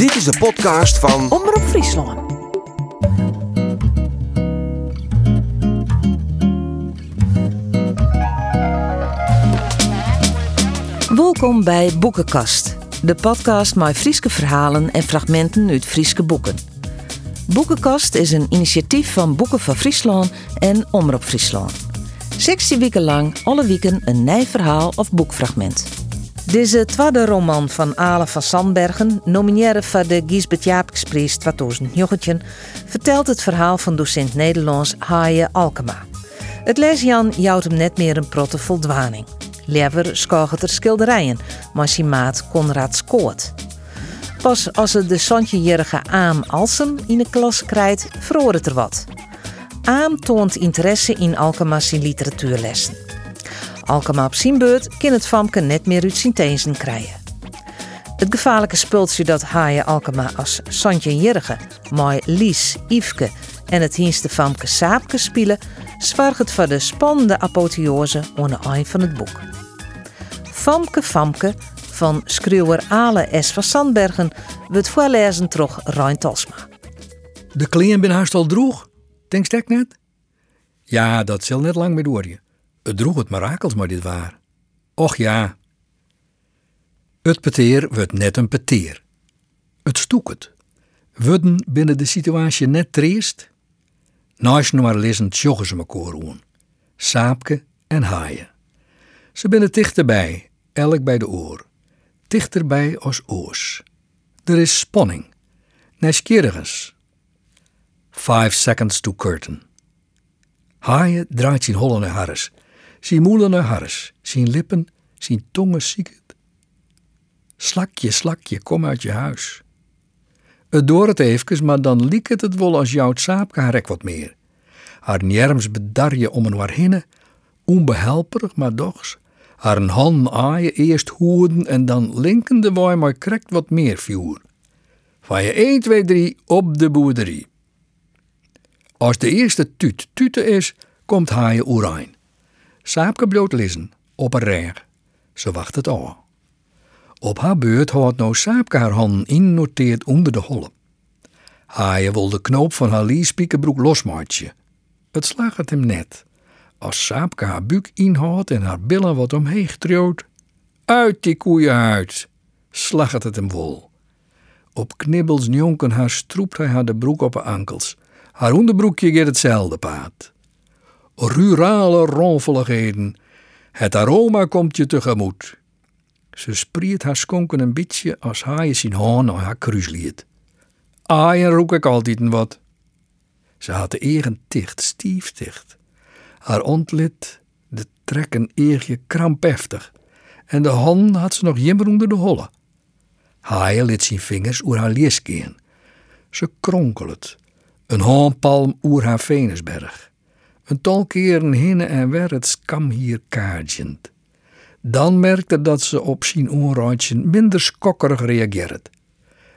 Dit is de podcast van Omroep Friesland. Welkom bij Boekenkast, de podcast met Frieske verhalen en fragmenten uit Frieske boeken. Boekenkast is een initiatief van Boeken van Friesland en Omroep Friesland. 16 weken lang, alle weken een nieuw verhaal of boekfragment. Deze tweede roman van Ale van Sandbergen, nomineren voor de Gisbert Jaapkesprijs 2019, vertelt het verhaal van docent Nederlands Haaie Alkema. Het leesjan jouwt hem net meer een protte voldwaning. Lever schoot er schilderijen, maar zijn maat. Pas als ze de Santjejerige Aam Alsem in de klas krijgt, verhoort het er wat. Aam toont interesse in Alkema's literatuurlessen. Alkema op zijn beurt kan het famke net meer uit tezen krijgen. Het gevaarlijke spultje dat Haaien Alkema als Santje Jerige, mooi Lies, Yveske en het hienste famke Saapke spelen, zwargt voor de spannende apotheose aan het eind van het boek. Famke Famke van schreeuwer Ale S. van Sandbergen wordt voorlezen toch Rijn Talsma. De klein ben haast al droeg, denkst ik net? Ja, dat zal net lang meer door je. Het droeg het mirakels maar dit waar. Och ja. Het peteer wordt net een peteer. Het stoeket. Worden binnen de situatie net triest? Naast nog maar lezend joggen ze. Saapke en haaien. Ze binnen dichterbij, elk bij de oor. Dichterbij als oors. Er is spanning. Nieuwsgierigens. Five seconds to curtain. Haaien draait zijn holle naar Zijn moelen naar Harris. Zijn lippen, zijn tongen ziekend. Slakje, slakje, kom uit je huis. Het door het even, maar dan liek het het wel als jouw saapke haar wat meer. Haar njerms bedarje om een waar hinne, onbehelperig maar dochs. Haar een hand aaien eerst hoeden en dan linkende waai maar krekt wat meer vuur. Van je 1, 2, 3 op de boerderie. Als de eerste tuut tute is, komt haaien oerijn. Saapke bloot lissen, op een reg. Ze wacht het al. Op haar beurt houdt nou Saapke haar handen innoteerd onder de holle. Haaien wil de knoop van haar liespiekenbroek losmaatje. Het slaagt het hem net. Als Saapke haar buik inhoudt en haar billen wat omheen troodt. Uit die koeienhuid, slacht het hem vol. Op knibbels jonken haar stroept hij haar de broek op haar ankels. Haar onderbroekje gaat hetzelfde paad. Rurale ronveligheden. Het aroma komt je tegemoet. Ze spriet haar skonken een beetje als haaien zijn haan naar haar kruisliet. Aaien roek ik altijd een wat. Ze had de egen dicht, stief dicht. Haar ontlid, de trekken eerje krampeftig. En de hand had ze nog jimmer onder de holle. Haaien liet zijn vingers oer haar lies. Ze kronkelet. Een haanpalm oer haar Venusberg. Een tal keren hinne en weer het skam hier kaartjend. Dan merkte dat ze op zijn oorrandje minder skokkerig reageert.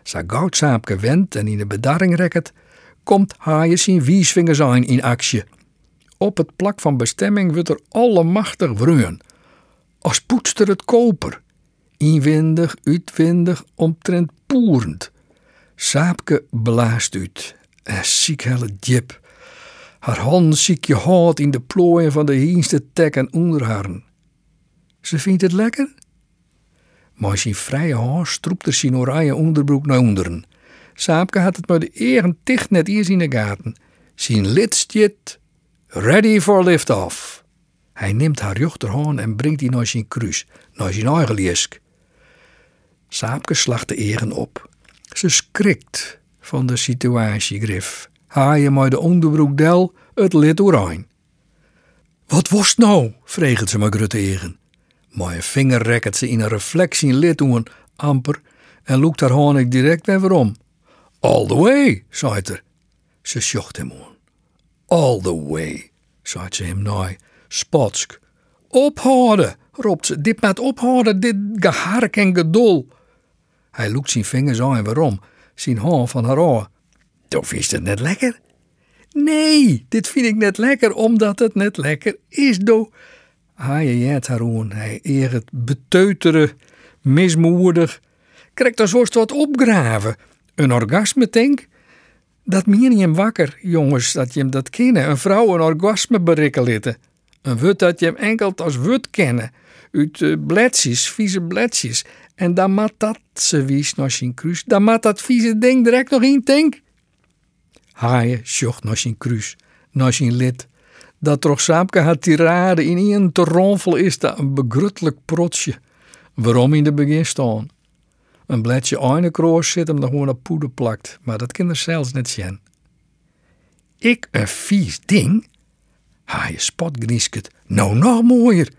Ze goudsaapke wendt en in de bedarring rekt, komt haaien zijn wiesvingers aan in actie. Op het plak van bestemming wordt er allemachtig wreun. Als poetster het koper. Inwendig, uitwendig, omtrent poerend. Saapke blaast uit. En ziek helle djip. Haar hand ziek je haat in de plooien van de hienste tek en onderharren. Ze vindt het lekker? Maar zijn vrije haar stroept er zijn oranje onderbroek naar onderen. Saapke had het maar de egen dicht net eerst in de gaten. Zijn lid stiet, ready for lift-off. Hij neemt haar jochterhaan en brengt die naar zijn kruis, naar zijn eigen liesk. Saapke slacht de egen op. Ze skrikt van de situatie grif. Haaien maar de onderbroek del, het lid oranje. Wat was nou? vreegt ze maar grut egen. Een vinger rekt ze in een reflectie lid een amper en loekt haar honig direct weer om. All the way, zei er. Ze sjocht hem aan. All the way, zei ze hem naai, spotsk. Ophouden, roept ze, dit met ophouden, dit gehark en gedol. Hij loekt zijn vingers aan en waarom, zijn hand van haar oor. Toch is het net lekker? Nee, dit vind ik net lekker, omdat het net lekker is, do. Hij jet haar aan, hij eer het beteuteren, mismoedig. krijgt er zoals wat opgraven. Een orgasme, denk Dat hem wakker, jongens, dat je hem dat kennen. Een vrouw een orgasme berikken litten. Een wut dat je hem enkel als wut kennen. Uit uh, bledjes, vieze bledjes. En dan mat dat, ze wies naar zijn kruis. Dan mat dat vieze ding direct nog in tank. Haaien sjocht naar zijn kruis, naar zijn lid. Dat toch Saapke had tirade in een te is dat een begruttelijk protsje. Waarom in de begin staan? Een bledje eine kroos zit hem nog gewoon op poeder plakt, maar dat kan er zelfs net zien. Ik een vies ding? Haaien spotgriesket, nou nog mooier.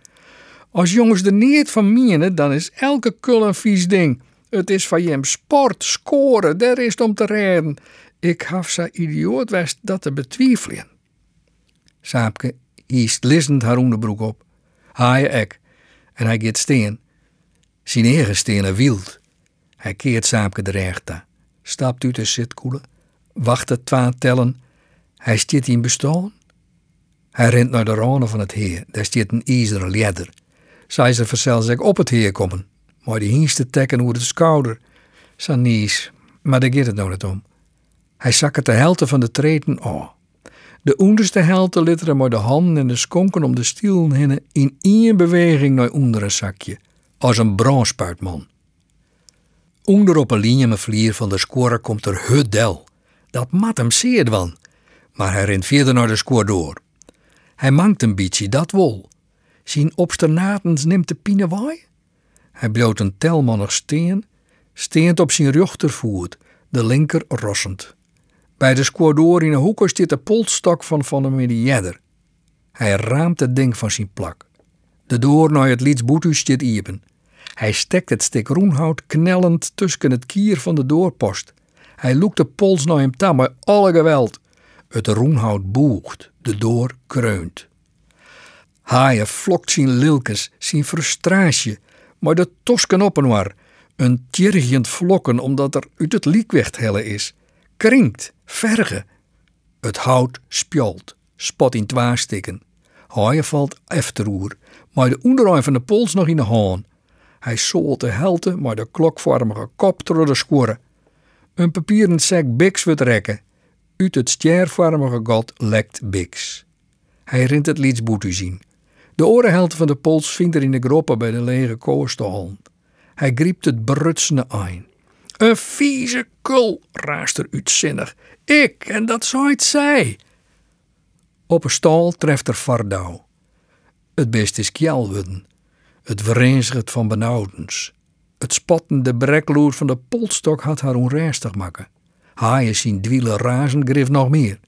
Als jongens er niet van menen, dan is elke kul een vies ding. Het is van jem sport, scoren, daar is het om te redden. Ik haf zo idioot west dat te betwijfelen. Saapke hiest lissend haar onderbroek op. Haaien ek. En hij gaat steen. Zijn eigen stenen wild. Hij keert Saapke de rechter. Stapt uit de zitkoelen. Wacht het twaalf tellen. Hij stiet in bestaan. Hij rent naar de ranen van het heer. Daar stiet een ijzeren ledder. Zij ze verzeld zich op het heer komen. Maar die hienste tekken over de schouder. Zijn nies. Maar daar gaat het nou niet om. Hij zakken de helte van de treten aan. De onderste helte litteren maar de handen en de skonken om de stielen heen in één beweging naar onder een zakje, als een bronspuitman. Onder op een linie vlier van de score komt er hudel. Dat mat hem zeer van, maar hij rent verder naar de score door. Hij mangt een beetje, dat wol. Zijn obsternatens neemt de pinewaai. Hij bloot een telman nog steen, steent op zijn rechtervoet, de linker rossend. Bij de squadoor in een hoek zit de polstok van van een mediëder. Hij raamt het ding van zijn plak. De door naar het lietsboetus zit iepen. Hij stekt het stuk roenhout knellend tussen het kier van de doorpost. Hij loekt de pols naar hem tam met alle geweld. Het roenhout boegt, de door kreunt. Haaien flokt zijn lilkes, zijn frustratie, maar de tosken op. Een tjergend vlokken omdat er uit het liekwicht helle is. Krinkt, verge. Het hout spjolt, spot in twaar stikken. Haaien valt efteroer, maar de onderarm van de pols nog in de haan. Hij zolt de helte, maar de klokvormige kop door de score. Een papieren zak biks wordt rekken. Uit het stjervormige gat lekt biks. Hij rint het lietsboete zien. De orenhelte van de pols vindt er in de groppen bij de lege koostal. Hij griept het brutsende ein. Een vieze kul, raast er uitzinnig. Ik, en dat zou het zij. Op een stal treft er Vardau. Het best is kjelwudden. Het vereenigt van benauwdens. Het spottende brekloer van de polstok had haar onrustig maken. Haaien zien dwielen razen grif nog meer.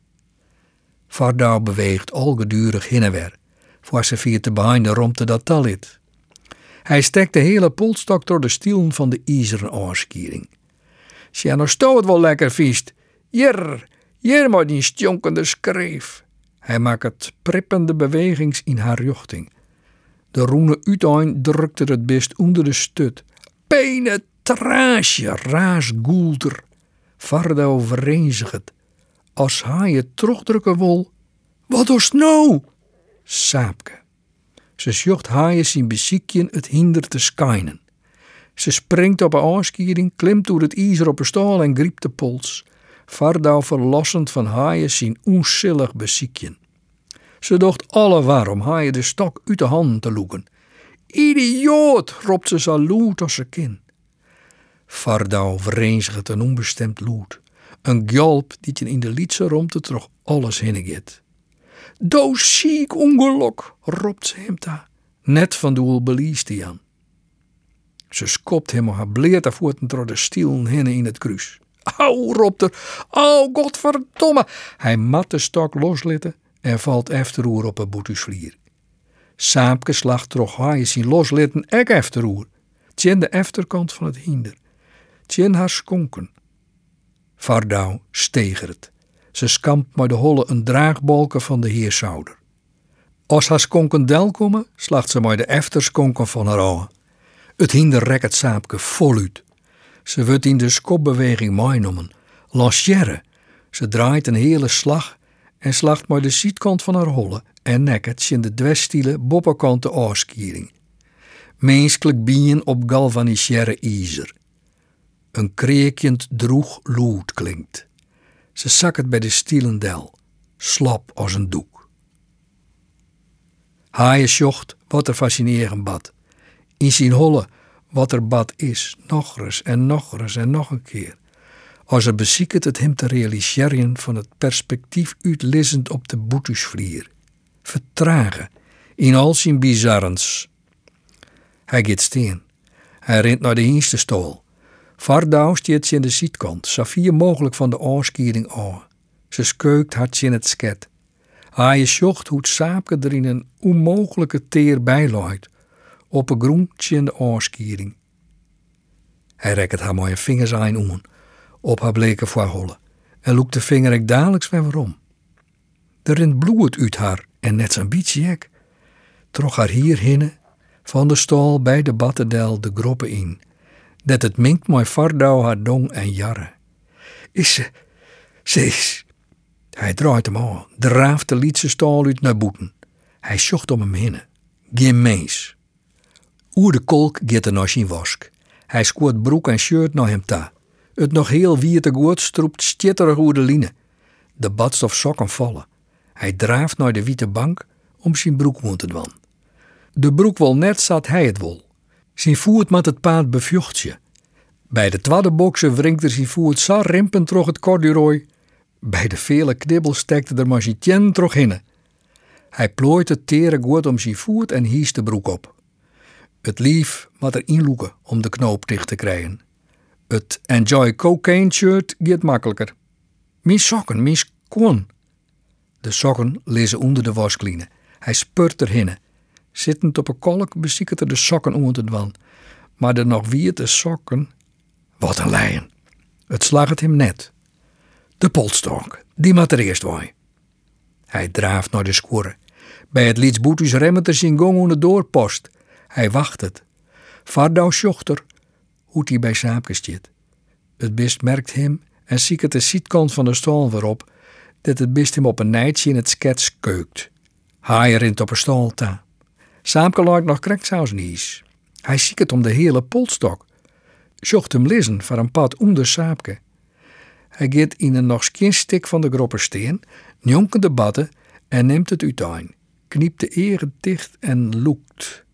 Vardau beweegt algedurig heen en weer, voor ze vier te behinden romte dat talit. Hij stekt de hele polstok door de stielen van de ijzeren oorskiering. Sja, nou stoot wel lekker viest. Jer, jer maar die stjonkende schreef. Hij maakt prippende bewegings in haar richting. De roene uitein drukte het best onder de stut. Penetratie, raas goelder. Vardo verenzigt. Als hij het terugdrukken wil. Wat is nou? Saapke. Ze sjocht haaien zijn beziekjen het hinder te skijnen. Ze springt op een aanskiering, klimt door het ijzer op een stal en griept de pols. Vardau verlossend van haaien zijn onzillig beziekjen. Ze docht alle waarom haaien de stok uit de handen te loeken. Idioot, roept ze loed als ze kin. Vardau verenigt een onbestemd loed. Een gjalp die je in de lietse romte toch alles hinneget. Do ziek ongeluk, roept ze hem daar. Net van de belieste Jan. Ze skopt hem haar bleerte voeten door de stielen heen in het kruis. Au, roept er. Au, godverdomme. Hij mat de stok loslitten en valt efteroer op een boetusvlier. Saapke slacht trog hij zien loslitten ek efteroer. Tjen de efterkant van het hinder. Tjen haar skonken. Vardau stegert. Ze skampt maar de holle een draagbalken van de heersouder. Als haar skonken del komen, slacht ze maar de efterskonken van haar ogen. Het hinder het saapke voluit. Ze wordt in de skopbeweging meenomen. Lancière. Ze draait een hele slag en slacht maar de zijkant van haar holle en nekket in de dwestiele bopperkante aaskiering. Menselijk bien op galvaniseerde ijzer. Een kreekjend droeg loed klinkt. Ze zakken bij de stielendel, slap als een doek. Haaien sjocht wat er fascinerend bad. In zijn holle wat er bad is, nog eens en nog eens en nog een keer. Als er bezieket het hem te realiseren van het perspectief uitlissend op de boetusvlier. Vertragen, in al zijn bizarrens. Hij gaat steen. Hij rent naar de eerste stoel. Vardouw stiet ze in de zietkant, Safie mogelijk van de oorskiering aan. Ze skeukt hard in het sket. Hij sjocht hoe het er in een onmogelijke teer bijlooit, op een groentje in de oorskiering. Hij rekt haar mooie vingers aan om, op haar bleke voorhollen, en loekt de vinger ik dadelijks weer waarom. Er rint bloed uit haar en net zo'n beetje ik. Trog haar hier hinnen, van de stal bij de battendel de groppen in, dat het minkt mooi vardouw haar dong en jarre. Is ze, ze is. Hij draait hem aan, draaft de lietse stal uit naar boeten. Hij zocht om hem heen. Geen. Oer de kolk gaat er nog zijn wask. Hij scoort broek en shirt naar hem ta. Het nog heel wie te goed stroept stitterig oer de line. De badstof sokken vallen. Hij draaft naar de witte bank om zijn broek te dwan. De broek wel net zat hij het wol. Zijn voet met het paard bevjocht je. Bij de tweede boksen wringt zijn voet zo rimpend trog het corduroy. Bij de vele knibbels stekte er maar trog hinnen. Hij plooit het tere goed om zijn voet en hies de broek op. Het lief moet er inloeken om de knoop dicht te krijgen. Het Enjoy Cocaine shirt gaat makkelijker. Mijn sokken, mijn kon. De sokken lezen onder de waskline. Hij spurt erhinnen. Zittend op een kolk beziekert er de sokken onder het wan. Maar de nog wierte sokken. Wat een leien. Het slag het hem net. De polstok, die moet er eerst waai. Hij draaft naar de scoren. Bij het Lietsboetus remmet er zijn gong onder de doorpost. Hij wacht het. Vardouw sjochter, hoe hij bij Saapke zit. Het best merkt hem en ziet het de zietkant van de stal waarop dat het best hem op een nijtje in het skets keukt. Hij rint op een stal ta. Saamke lijkt nog kreksaus nies. Hij ziet het om de hele polstok. Zocht hem lezen voor een pad onder Saapke. Hij gaat in een nog stik van de groppersteen, jonken de batten en neemt het uiteen. Kniept de eren dicht en loekt.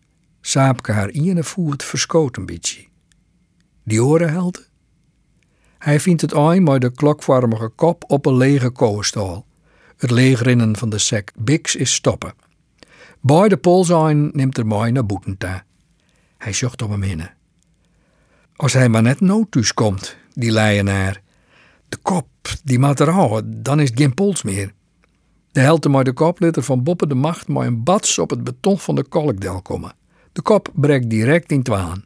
Saapke haar ene voet verskoot een beetje. Die oren helden. Hij vindt het een met de klokvormige kop op een lege koolstal. Het leegrinnen van de sek Bix is stoppen. Bij de polzijn neemt er mooi naar boetenta. Hij zocht om hem heen. Als hij maar net nood thuis komt, die leienaar. De kop, die maat er houden, dan is het geen pols meer. De helte maar de koplitter van Boppe de Macht maar een bats op het beton van de kolkdel komen. De kop breekt direct in twaan.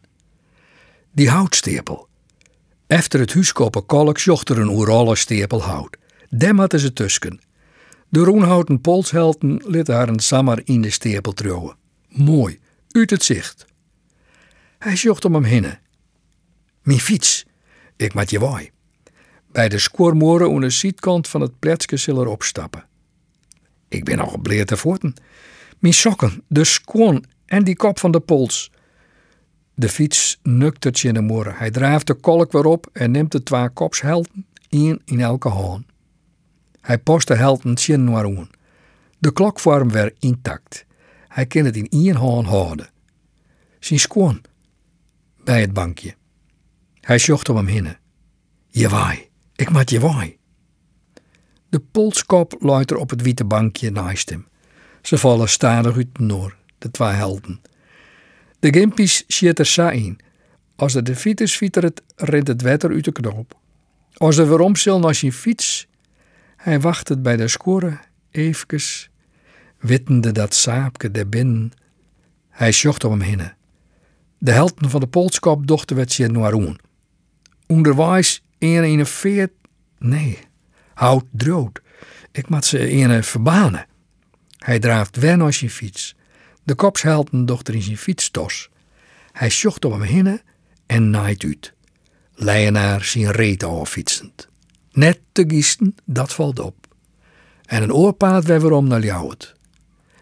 Die houtstepel. Efter het huiskoppen kolk zocht er een oerale stepel hout. Dem ze tusken. De roenhouten polshelten liet haar een samar in de stepel trouwen. Mooi, uit het zicht. Hij zocht om hem heen. Mijn fiets, ik moet je waai. Bij de scoormoren aan de zietkant van het pletske zullen opstappen. Ik ben nog bleer te voeten. Mijn sokken, de skoon en die kop van de pols. De fiets nuktert in de. Hij drijft de kolk weer op en neemt de twee kopshelten, één in elke hand. Hij post de helten tjen naar De klokvorm weer intact. Hij kan het in één hand houden. Zijn skoon bij het bankje. Hij zocht om hem heen. Je waai, ik maak je waai. De polskop luidt er op het witte bankje naast hem. Ze vallen stadig uit de noor, de twee helden. De gimpies zit er sa. Als de de fiets fietert, rent het wetter uit de knoop. Als weer omzil naar zijn fiets, hij wacht het bij de score, eventjes, wittende dat saapke der binnen. Hij zocht om hem heen. De helden van de polskop dochter werd zich noiroen. Onderwijs een in een veert, nee, houd drood. Ik moet ze een verbanen. Hij draaft wen als zijn fiets. De kopshelden dochter in zijn fietstos. Hij zocht om hem heen en naait uit. Leienaar zijn reet fietsend. Net te giesten, dat valt op. En een oorpaad weer om naar Ljouwet.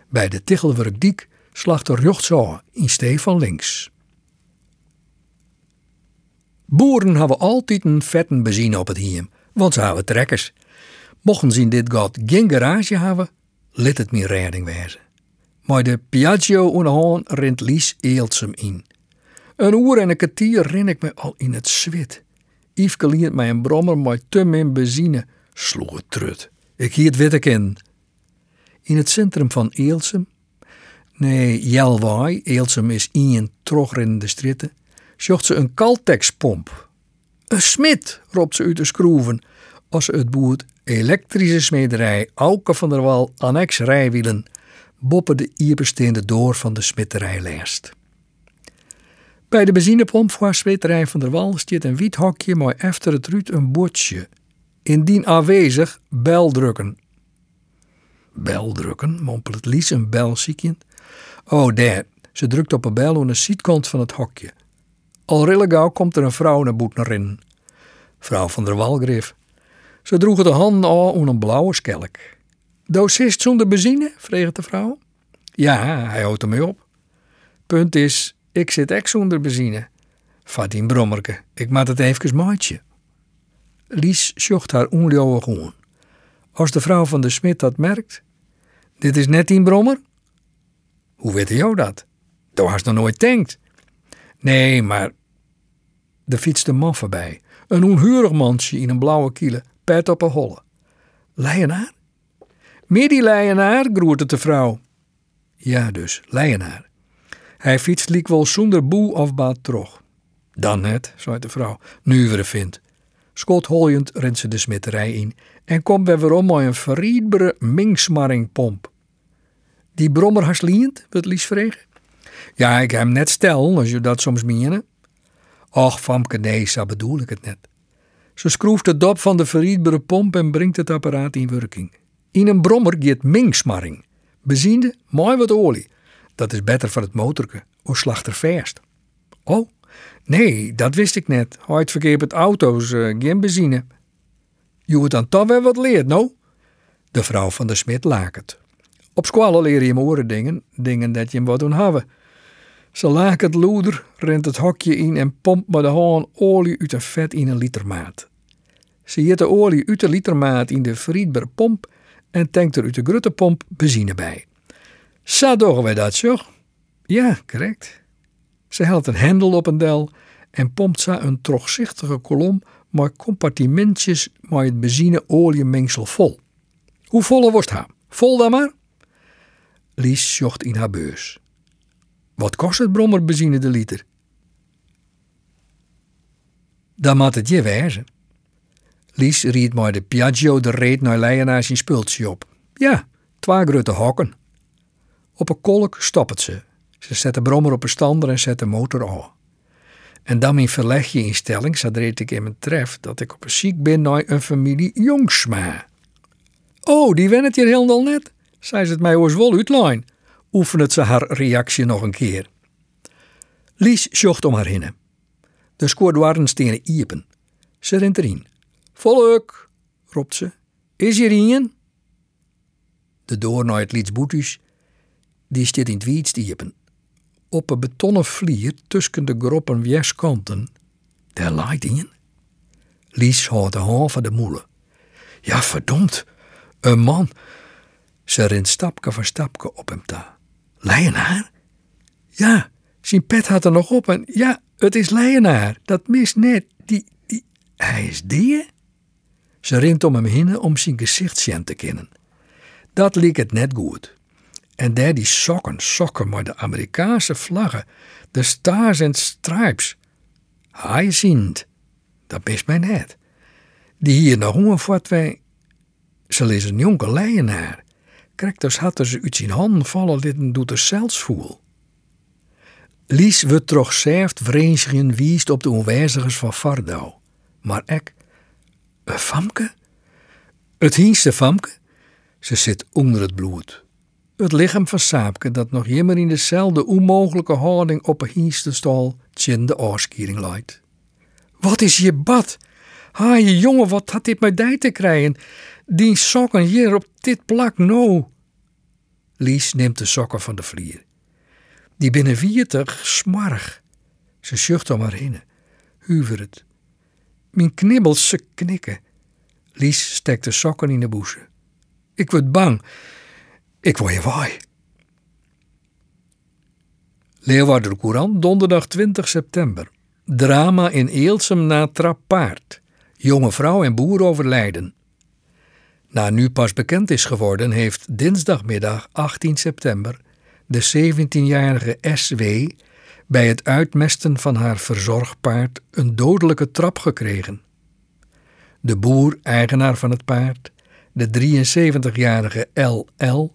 Bij de Tichelwerkdiek slacht er rechtsaf in stee van links. Boeren hebben altijd een vetten benzine op het hiem, want ze hebben trekkers. Mochten ze dit gat geen garage hebben, let het meer redding wezen. Maar de Piaggio onder rent Lies Eeltsem in. Een uur en een kwartier ren ik me al in het zwit. Yveske liet mij een brommer met te min benzine. Sloeg het trut. Ik het witte in. In het centrum van Eelsem, nee, Jelwaai, Eelsem is in trogrennende stritten, zocht ze een kaltexpomp. Een smid, roept ze uit de schroeven, als ze het boert elektrische smederij Auke van der Wal annex rijwielen boppen de ierbesteende door van de smidderij lijst. Bij de benzinepomp voor smidderij van der Wal staat een wit hokje maar efter het ruut een bordje. Indien aanwezig, bel drukken. Bel drukken, mompelt Lies een bel ziekje. Oh, daar. Ze drukt op een bel aan de zijkant van het hokje. Al rille gauw komt er een vrouw naar in. Vrouw van der Walgrif. Ze droegen de handen om een blauwe skelk. Dosist zonder benzine? vreeg de vrouw. Ja, hij houdt ermee op. Punt is, ik zit echt zonder benzine. Vat brommerke, ik maak het even maatje. Lies zocht haar onlijouwe gewoon. Als de vrouw van de smid dat merkt, dit is net die brommer? Hoe weet jou dat? Dat hast nog nooit denkt. Nee, maar er fietste een man voorbij. Een onhuurig mansje in een blauwe kiele, pet op een holle. Leienaar? Meer die leienaar, groette de vrouw. Ja dus, leienaar. Hij fietst liek wel zonder boe of baat terug. Dan net, zei de vrouw, nu weer vindt. Schotholjend rent ze de smitterij in en komt bij weerom met een verriedbare mingsmarringpomp. Die brommer has liend, wat Lies vregen. Ja, ik heb hem net stel, als je dat soms meenen. Och, Famke, nee, bedoel ik het net. Ze schroeft de dop van de verriedbare pomp en brengt het apparaat in werking. In een brommer gaat mingsmarring. Beziende, mooi wat olie. Dat is beter voor het motorke, of slachter verst. Oh, nee, dat wist ik net. Ooit verkeerd met auto's, uh, geen benzine. Je moet dan toch wel wat leert, nou? De vrouw van de smid het. Op squallen leer je hem oren dingen, dingen dat je hem wat doen hebben. Ze laak het loeder, rent het hokje in en pompt met de haan olie uit een vet in een litermaat. Ze jeet de olie uit de litermaat in de friedbare pomp en tankt er uit de gruttepomp benzine bij. Zo doen wij dat, zo? Ja, correct. Ze helpt een hendel op een del en pompt ze een trogzichtige kolom met compartimentjes met het benzine-oliemengsel vol. Hoe volle was het Vol dan maar? Lies zocht in haar beurs. Wat kost het brommer benzine de liter? Dan moet het je wezen. Lies riet maar de Piaggio de reet naar Leijenaar zijn spultje op. Ja, twee grote hokken. Op een kolk stopt ze. Ze zet de brommer op een stander en zet de motor aan. En dan in verlegje instelling reed ik in mijn tref dat ik op een ziek ben naar een familie Jongsma. Oh, die wen het hier helemaal net, zei ze het mij oors wel uitlijn. Ze haar reactie nog een keer. Lies zocht om haar hinnen. De scoorde stenen iepen. Ze rent erin. Volk, roept ze. Is hier een? De door naar het die staat in het wietstiepen. Op een betonnen vlier tussen de groppen weerskanten, daar in. Lies houdt de hand van de moelen. Ja, verdomd, een man. Ze rent stapje voor stapje op hem ta. Leienaar? Ja, zijn pet had er nog op en ja, het is Leienaar. Dat mist net. Die, die, hij is die? Ze rint om hem heen om zijn gezicht te kennen. Dat liep het net goed. En daar die sokken, sokken met de Amerikaanse vlaggen, de stars en stripes. Hij ziet, dat best mij net. Die hier nog een wat wij. Ze is een jonge leienaar. Krijgt dus hadden ze uit zijn handen vallen, dit doet er zelfs voel. Lies wordt toch zerft vreemdingen wiest op de onwijzigers van Vardau. Maar ek, een famke? Het hienste famke? Ze zit onder het bloed. Het lichaam van Saapke dat nog immer in dezelfde onmogelijke houding op een hienste stal tjen de oorskiering leidt. Wat is je bad? Ha, je jongen, wat had dit met dij te krijgen? Die sokken hier op dit plak, no. Lies neemt de sokken van de vlier. Die binnen viertig smarg. Ze zucht om haar heen. huivert. Mijn knibbels ze knikken. Lies steekt de sokken in de boezen. Ik word bang. Ik word je waai. Leeuwarden Courant, donderdag 20 september. Drama in Eelsem na trap paard. Jonge vrouw en boer overlijden. Na nu pas bekend is geworden, heeft dinsdagmiddag 18 september de 17-jarige SW bij het uitmesten van haar verzorgpaard een dodelijke trap gekregen. De boer, eigenaar van het paard, de 73-jarige LL,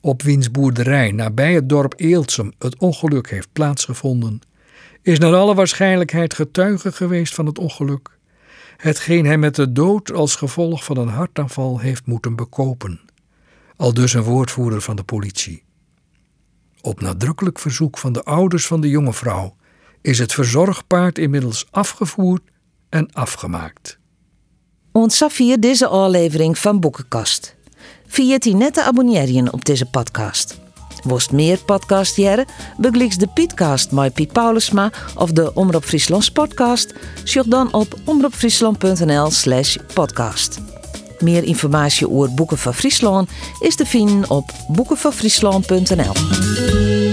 op wiens boerderij nabij het dorp Eeltsum het ongeluk heeft plaatsgevonden, is naar alle waarschijnlijkheid getuige geweest van het ongeluk, hetgeen hij met de dood als gevolg van een hartaanval heeft moeten bekopen. Al dus een woordvoerder van de politie. Op nadrukkelijk verzoek van de ouders van de jonge vrouw is het verzorgpaard inmiddels afgevoerd en afgemaakt. Ontzag via deze aflevering van Boekenkast. Via die net te abonneren op deze podcast. Worst meer podcast jaren, bekliks de Pietcast met Piet Paulusma of de Omroep Friesland podcast. Zoek dan op omroepfriesland.nl slash podcast. Meer informatie over Boeken van Friesland is te vinden op boekenvanfriesland.nl.